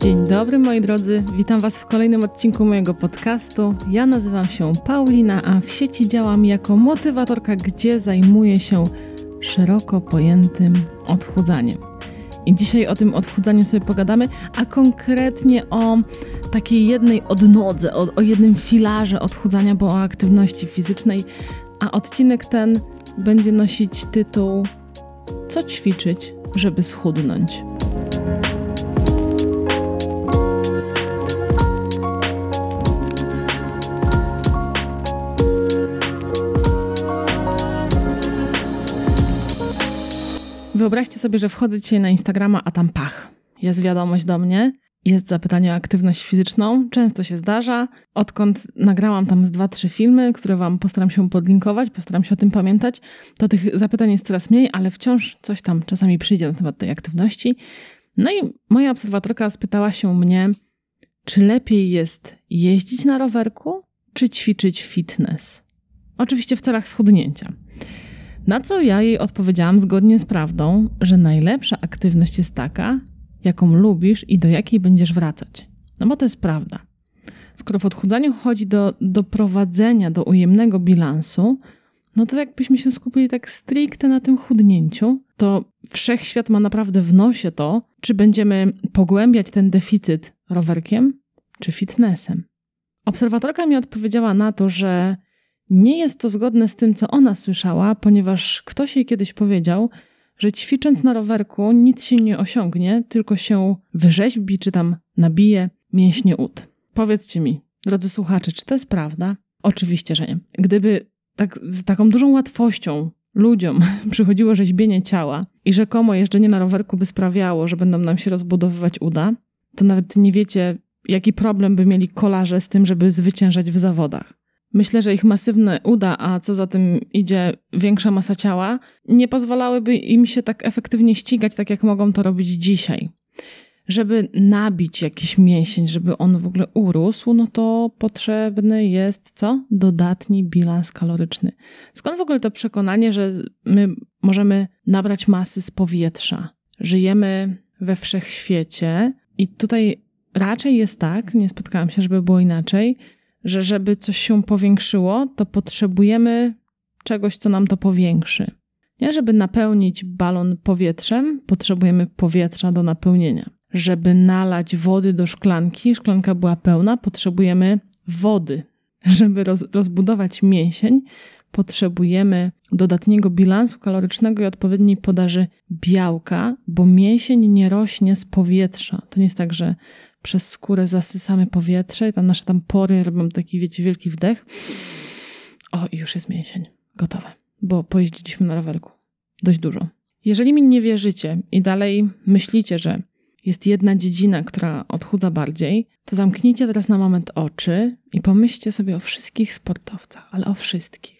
Dzień dobry moi drodzy, witam Was w kolejnym odcinku mojego podcastu. Ja nazywam się Paulina, a w sieci działam jako motywatorka, gdzie zajmuję się szeroko pojętym odchudzaniem. I dzisiaj o tym odchudzaniu sobie pogadamy, a konkretnie o takiej jednej odnodze, o, o jednym filarze odchudzania, bo o aktywności fizycznej. A odcinek ten będzie nosić tytuł Co ćwiczyć, żeby schudnąć? Wyobraźcie sobie, że wchodzę dzisiaj na Instagrama, a tam pach. Jest wiadomość do mnie, jest zapytanie o aktywność fizyczną. Często się zdarza. Odkąd nagrałam tam z dwa, trzy filmy, które Wam postaram się podlinkować, postaram się o tym pamiętać, to tych zapytań jest coraz mniej, ale wciąż coś tam czasami przyjdzie na temat tej aktywności. No i moja obserwatorka spytała się mnie, czy lepiej jest jeździć na rowerku, czy ćwiczyć fitness? Oczywiście w celach schudnięcia. Na co ja jej odpowiedziałam zgodnie z prawdą, że najlepsza aktywność jest taka, jaką lubisz i do jakiej będziesz wracać. No bo to jest prawda. Skoro w odchudzaniu chodzi do doprowadzenia do ujemnego bilansu, no to jakbyśmy się skupili tak stricte na tym chudnięciu, to wszechświat ma naprawdę w nosie to, czy będziemy pogłębiać ten deficyt rowerkiem czy fitnessem. Obserwatorka mi odpowiedziała na to, że nie jest to zgodne z tym, co ona słyszała, ponieważ ktoś jej kiedyś powiedział, że ćwicząc na rowerku nic się nie osiągnie, tylko się wyrzeźbi czy tam nabije mięśnie ud. Powiedzcie mi, drodzy słuchacze, czy to jest prawda? Oczywiście, że nie. Gdyby tak, z taką dużą łatwością ludziom przychodziło rzeźbienie ciała i rzekomo jeżdżenie na rowerku by sprawiało, że będą nam się rozbudowywać uda, to nawet nie wiecie, jaki problem by mieli kolarze z tym, żeby zwyciężać w zawodach. Myślę, że ich masywne uda, a co za tym idzie większa masa ciała, nie pozwalałyby im się tak efektywnie ścigać, tak jak mogą to robić dzisiaj. Żeby nabić jakiś mięsień, żeby on w ogóle urósł, no to potrzebny jest co? Dodatni bilans kaloryczny. Skąd w ogóle to przekonanie, że my możemy nabrać masy z powietrza? Żyjemy we wszechświecie i tutaj raczej jest tak, nie spotkałam się, żeby było inaczej, że żeby coś się powiększyło, to potrzebujemy czegoś, co nam to powiększy. Nie, żeby napełnić balon powietrzem, potrzebujemy powietrza do napełnienia. Żeby nalać wody do szklanki, szklanka była pełna, potrzebujemy wody. Żeby roz, rozbudować mięsień, potrzebujemy dodatniego bilansu kalorycznego i odpowiedniej podaży białka, bo mięsień nie rośnie z powietrza. To nie jest tak, że przez skórę zasysamy powietrze i tam nasze tam pory robią taki, wiecie, wielki wdech. O, i już jest mięsień. Gotowe. Bo pojeździliśmy na rowerku. Dość dużo. Jeżeli mi nie wierzycie i dalej myślicie, że jest jedna dziedzina, która odchudza bardziej, to zamknijcie teraz na moment oczy i pomyślcie sobie o wszystkich sportowcach, ale o wszystkich.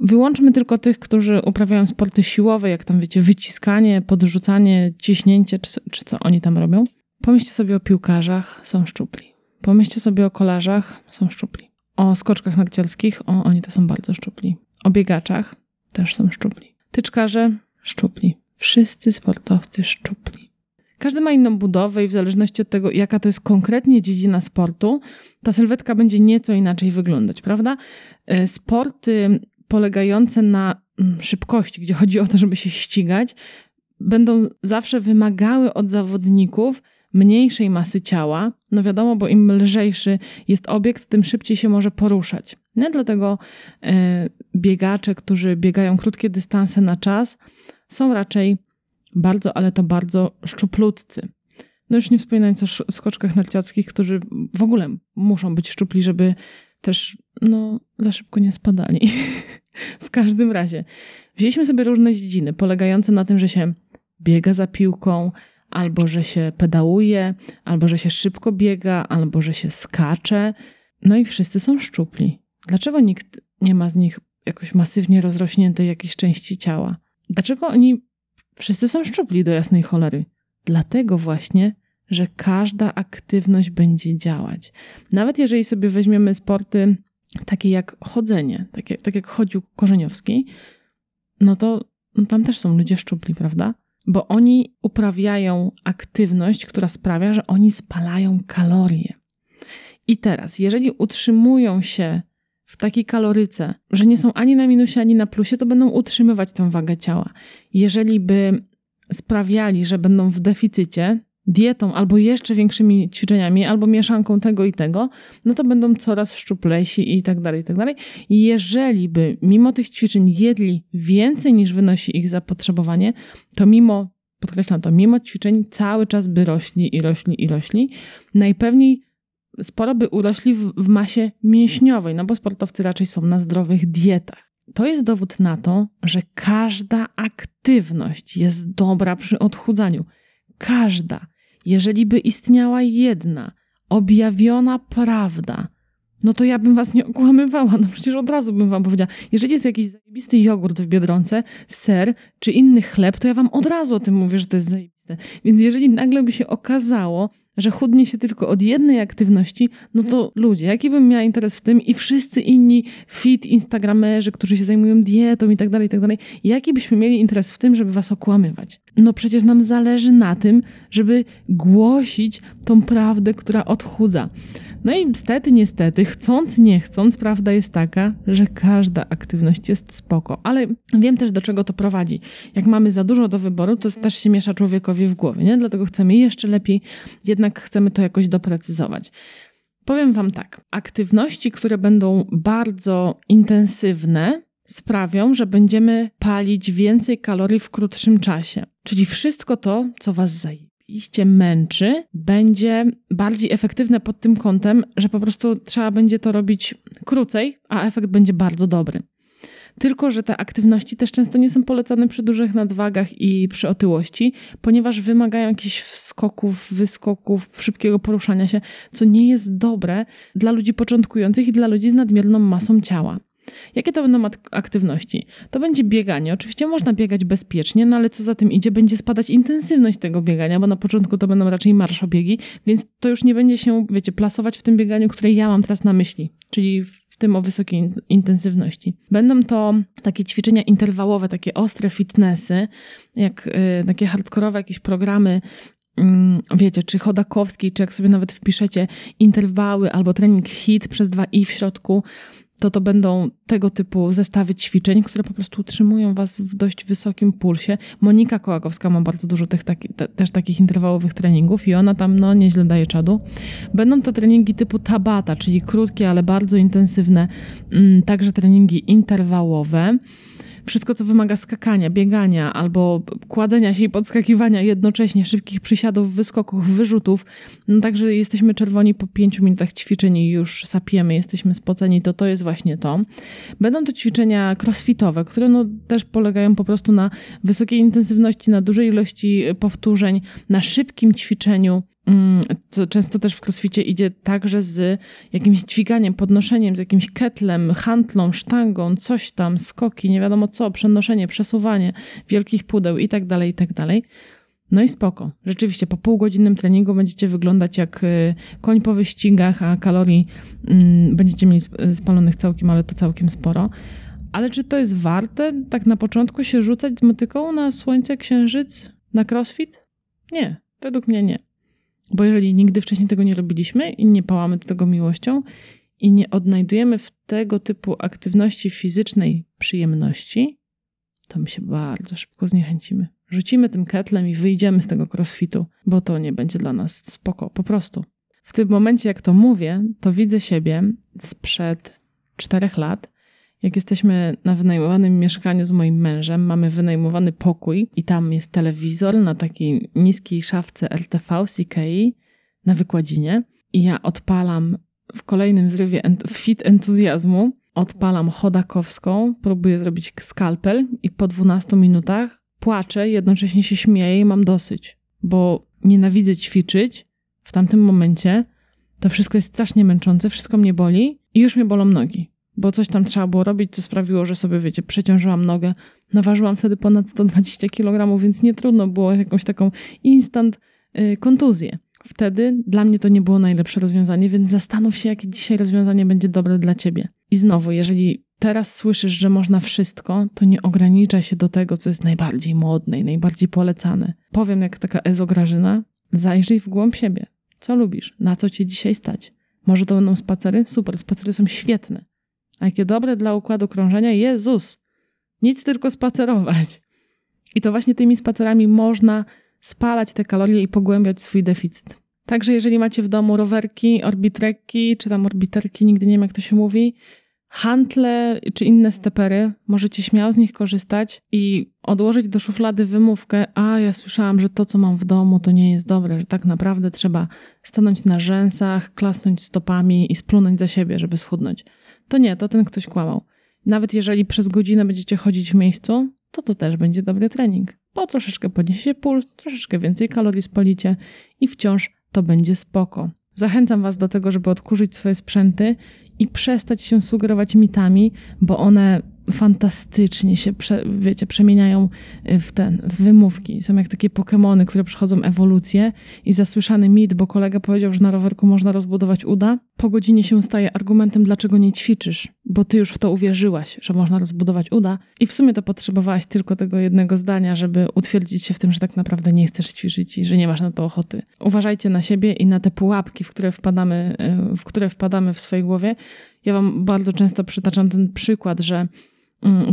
Wyłączmy tylko tych, którzy uprawiają sporty siłowe, jak tam wiecie, wyciskanie, podrzucanie, ciśnięcie, czy, czy co oni tam robią. Pomyślcie sobie o piłkarzach, są szczupli. Pomyślcie sobie o kolarzach, są szczupli. O skoczkach narciarskich, o, oni to są bardzo szczupli. O biegaczach, też są szczupli. Tyczkarze, szczupli. Wszyscy sportowcy szczupli. Każdy ma inną budowę i w zależności od tego, jaka to jest konkretnie dziedzina sportu, ta sylwetka będzie nieco inaczej wyglądać, prawda? E, sporty polegające na mm, szybkości, gdzie chodzi o to, żeby się ścigać, będą zawsze wymagały od zawodników mniejszej masy ciała. No wiadomo, bo im lżejszy jest obiekt, tym szybciej się może poruszać. Nie? Dlatego e, biegacze, którzy biegają krótkie dystanse na czas, są raczej bardzo, ale to bardzo szczuplutcy. No już nie wspominając o skoczkach narciarskich, którzy w ogóle muszą być szczupli, żeby też no, za szybko nie spadali. w każdym razie, wzięliśmy sobie różne dziedziny, polegające na tym, że się biega za piłką, albo że się pedałuje, albo że się szybko biega, albo że się skacze. No i wszyscy są szczupli. Dlaczego nikt nie ma z nich jakoś masywnie rozrośniętej jakiejś części ciała? Dlaczego oni wszyscy są szczupli do jasnej cholery? Dlatego właśnie, że każda aktywność będzie działać. Nawet jeżeli sobie weźmiemy sporty takie jak chodzenie, tak jak, tak jak chodził Korzeniowski, no to no tam też są ludzie szczupli, prawda? Bo oni uprawiają aktywność, która sprawia, że oni spalają kalorie. I teraz, jeżeli utrzymują się w takiej kaloryce, że nie są ani na minusie, ani na plusie, to będą utrzymywać tę wagę ciała. Jeżeli by sprawiali, że będą w deficycie, dietą albo jeszcze większymi ćwiczeniami, albo mieszanką tego i tego, no to będą coraz szczuplejsi i tak dalej, i tak dalej. Jeżeli by mimo tych ćwiczeń jedli więcej niż wynosi ich zapotrzebowanie, to mimo, podkreślam to, mimo ćwiczeń cały czas by rośli i rośli i rośli. Najpewniej sporo by urośli w, w masie mięśniowej, no bo sportowcy raczej są na zdrowych dietach. To jest dowód na to, że każda aktywność jest dobra przy odchudzaniu. Każda. Jeżeli by istniała jedna objawiona prawda, no to ja bym was nie okłamywała. No przecież od razu bym wam powiedziała. Jeżeli jest jakiś zajebisty jogurt w Biedronce, ser czy inny chleb, to ja wam od razu o tym mówię, że to jest zajebiste. Więc jeżeli nagle by się okazało, że chudnie się tylko od jednej aktywności, no to ludzie, jaki bym miała interes w tym i wszyscy inni fit instagramerzy, którzy się zajmują dietą i tak dalej, i tak dalej, jaki byśmy mieli interes w tym, żeby was okłamywać? No przecież nam zależy na tym, żeby głosić tą prawdę, która odchudza. No i niestety, niestety, chcąc, nie chcąc, prawda jest taka, że każda aktywność jest spoko. Ale wiem też, do czego to prowadzi. Jak mamy za dużo do wyboru, to też się miesza człowiekowi w głowie, nie? Dlatego chcemy jeszcze lepiej, jednak chcemy to jakoś doprecyzować. Powiem Wam tak, aktywności, które będą bardzo intensywne, sprawią, że będziemy palić więcej kalorii w krótszym czasie. Czyli wszystko to, co Was zajmie iście męczy, będzie bardziej efektywne pod tym kątem, że po prostu trzeba będzie to robić krócej, a efekt będzie bardzo dobry. Tylko, że te aktywności też często nie są polecane przy dużych nadwagach i przy otyłości, ponieważ wymagają jakichś wskoków, wyskoków, szybkiego poruszania się, co nie jest dobre dla ludzi początkujących i dla ludzi z nadmierną masą ciała. Jakie to będą aktywności? To będzie bieganie. Oczywiście można biegać bezpiecznie, no ale co za tym idzie, będzie spadać intensywność tego biegania, bo na początku to będą raczej marszobiegi, więc to już nie będzie się, wiecie, plasować w tym bieganiu, które ja mam teraz na myśli, czyli w tym o wysokiej intensywności. Będą to takie ćwiczenia interwałowe, takie ostre fitnessy, jak y, takie hardkorowe jakieś programy mm, wiecie, czy Chodakowski, czy jak sobie nawet wpiszecie interwały albo trening HIT przez dwa i w środku, to to będą tego typu zestawy ćwiczeń, które po prostu utrzymują was w dość wysokim pulsie. Monika Kołakowska ma bardzo dużo tych taki, te, też takich interwałowych treningów i ona tam no nieźle daje czadu. Będą to treningi typu tabata, czyli krótkie, ale bardzo intensywne, mm, także treningi interwałowe wszystko, co wymaga skakania, biegania albo kładzenia się i podskakiwania jednocześnie, szybkich przysiadów, wyskoków, wyrzutów, no także jesteśmy czerwoni po pięciu minutach ćwiczeń i już sapiemy, jesteśmy spoceni, to to jest właśnie to. Będą to ćwiczenia crossfitowe, które no też polegają po prostu na wysokiej intensywności, na dużej ilości powtórzeń, na szybkim ćwiczeniu, co często też w crossficie idzie także z jakimś dźwiganiem, podnoszeniem, z jakimś ketlem, handlą, sztangą, coś tam, skoki, nie wiadomo co, przenoszenie, przesuwanie wielkich pudeł i tak dalej, i tak dalej. No i spoko. Rzeczywiście po półgodzinnym treningu będziecie wyglądać jak y, koń po wyścigach, a kalorii mm, będziecie mieli spalonych całkiem, ale to całkiem sporo. Ale czy to jest warte tak na początku się rzucać z motyką na słońce, księżyc, na crossfit? Nie, według mnie nie. Bo jeżeli nigdy wcześniej tego nie robiliśmy i nie pałamy do tego miłością i nie odnajdujemy w tego typu aktywności fizycznej przyjemności, to my się bardzo szybko zniechęcimy. Rzucimy tym ketlem i wyjdziemy z tego crossfitu, bo to nie będzie dla nas spoko, po prostu. W tym momencie, jak to mówię, to widzę siebie sprzed czterech lat, jak jesteśmy na wynajmowanym mieszkaniu z moim mężem, mamy wynajmowany pokój i tam jest telewizor na takiej niskiej szafce RTV CKI na wykładzinie i ja odpalam w kolejnym zrywie ent fit entuzjazmu, odpalam chodakowską, próbuję zrobić skalpel i po 12 minutach płaczę, jednocześnie się śmieję i mam dosyć, bo nienawidzę ćwiczyć w tamtym momencie. To wszystko jest strasznie męczące, wszystko mnie boli i już mnie bolą nogi bo coś tam trzeba było robić, co sprawiło, że sobie, wiecie, przeciążyłam nogę. Naważyłam wtedy ponad 120 kg, więc nie trudno było jakąś taką instant y, kontuzję. Wtedy dla mnie to nie było najlepsze rozwiązanie, więc zastanów się, jakie dzisiaj rozwiązanie będzie dobre dla ciebie. I znowu, jeżeli teraz słyszysz, że można wszystko, to nie ograniczaj się do tego, co jest najbardziej modne i najbardziej polecane. Powiem jak taka ezograżyna, zajrzyj w głąb siebie. Co lubisz? Na co cię dzisiaj stać? Może to będą spacery? Super, spacery są świetne. A jakie dobre dla układu krążenia? Jezus! Nic tylko spacerować. I to właśnie tymi spacerami można spalać te kalorie i pogłębiać swój deficyt. Także jeżeli macie w domu rowerki, orbitrekki, czy tam orbiterki, nigdy nie wiem jak to się mówi, hantle czy inne stepery, możecie śmiało z nich korzystać i odłożyć do szuflady wymówkę, a ja słyszałam, że to co mam w domu to nie jest dobre, że tak naprawdę trzeba stanąć na rzęsach, klasnąć stopami i splunąć za siebie, żeby schudnąć. To nie, to ten ktoś kłamał. Nawet jeżeli przez godzinę będziecie chodzić w miejscu, to to też będzie dobry trening. Bo troszeczkę podniesie puls, troszeczkę więcej kalorii spalicie i wciąż to będzie spoko. Zachęcam Was do tego, żeby odkurzyć swoje sprzęty i przestać się sugerować mitami, bo one fantastycznie się, prze, wiecie, przemieniają w ten, w wymówki. Są jak takie Pokémony, które przechodzą ewolucję i zasłyszany mit, bo kolega powiedział, że na rowerku można rozbudować uda, po godzinie się staje argumentem, dlaczego nie ćwiczysz, bo ty już w to uwierzyłaś, że można rozbudować uda i w sumie to potrzebowałaś tylko tego jednego zdania, żeby utwierdzić się w tym, że tak naprawdę nie chcesz ćwiczyć i że nie masz na to ochoty. Uważajcie na siebie i na te pułapki, w które wpadamy, w które wpadamy w swojej głowie. Ja wam bardzo często przytaczam ten przykład, że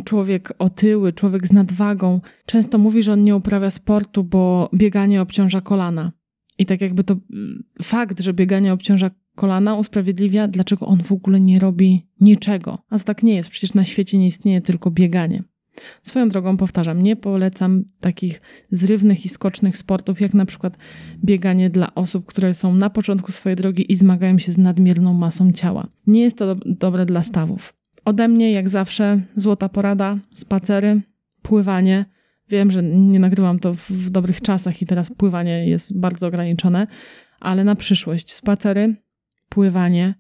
człowiek otyły, człowiek z nadwagą, często mówi, że on nie uprawia sportu, bo bieganie obciąża kolana. I tak jakby to mm, fakt, że bieganie obciąża kolana usprawiedliwia, dlaczego on w ogóle nie robi niczego. A to tak nie jest, przecież na świecie nie istnieje tylko bieganie. Swoją drogą powtarzam, nie polecam takich zrywnych i skocznych sportów, jak na przykład bieganie dla osób, które są na początku swojej drogi i zmagają się z nadmierną masą ciała. Nie jest to do dobre dla stawów. Ode mnie, jak zawsze, złota porada, spacery, pływanie. Wiem, że nie nagrywam to w, dobrych czasach i teraz pływanie jest bardzo ograniczone, ale na przyszłość spacery, pływanie,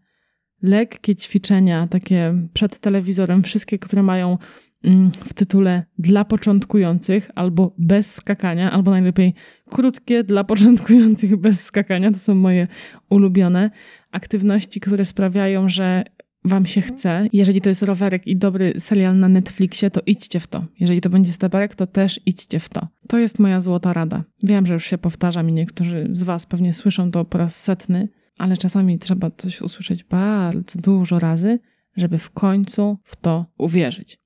lekkie ćwiczenia, takie przed telewizorem, wszystkie, które mają mm, w tytule dla początkujących albo bez skakania, albo najlepiej krótkie dla początkujących bez skakania. To są moje ulubione aktywności, które sprawiają, że wam się chce, jeżeli to jest rowerek i dobry serial na Netflixie, to idźcie w to. Jeżeli to będzie steperek, to też idźcie w to. To jest moja złota rada. Wiem, że już się powtarzam i niektórzy z was pewnie słyszą to po raz setny, ale czasami trzeba coś usłyszeć bardzo dużo razy, żeby w końcu w to uwierzyć.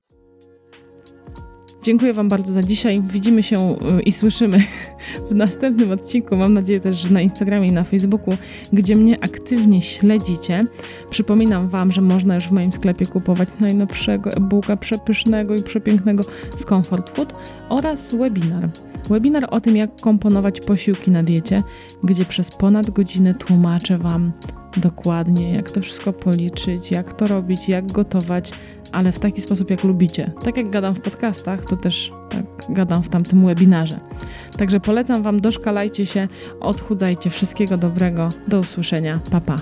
Dziękuję Wam bardzo za dzisiaj. Widzimy się y, i słyszymy w następnym odcinku. Mam nadzieję też, że na Instagramie i na Facebooku, gdzie mnie aktywnie śledzicie. Przypominam Wam, że można już w moim sklepie kupować najnowszego e-booka przepysznego i przepięknego z Comfort Food oraz webinar. Webinar o tym, jak komponować posiłki na diecie, gdzie przez ponad godzinę tłumaczę Wam dokładnie, jak to wszystko policzyć, jak to robić, jak gotować, ale w taki sposób, jak lubicie. Tak jak gadam w podcastach, to też tak gadam w tamtym webinarze. Także polecam Wam, doszkalajcie się, odchudzajcie. Wszystkiego dobrego. Do usłyszenia. Pa, pa.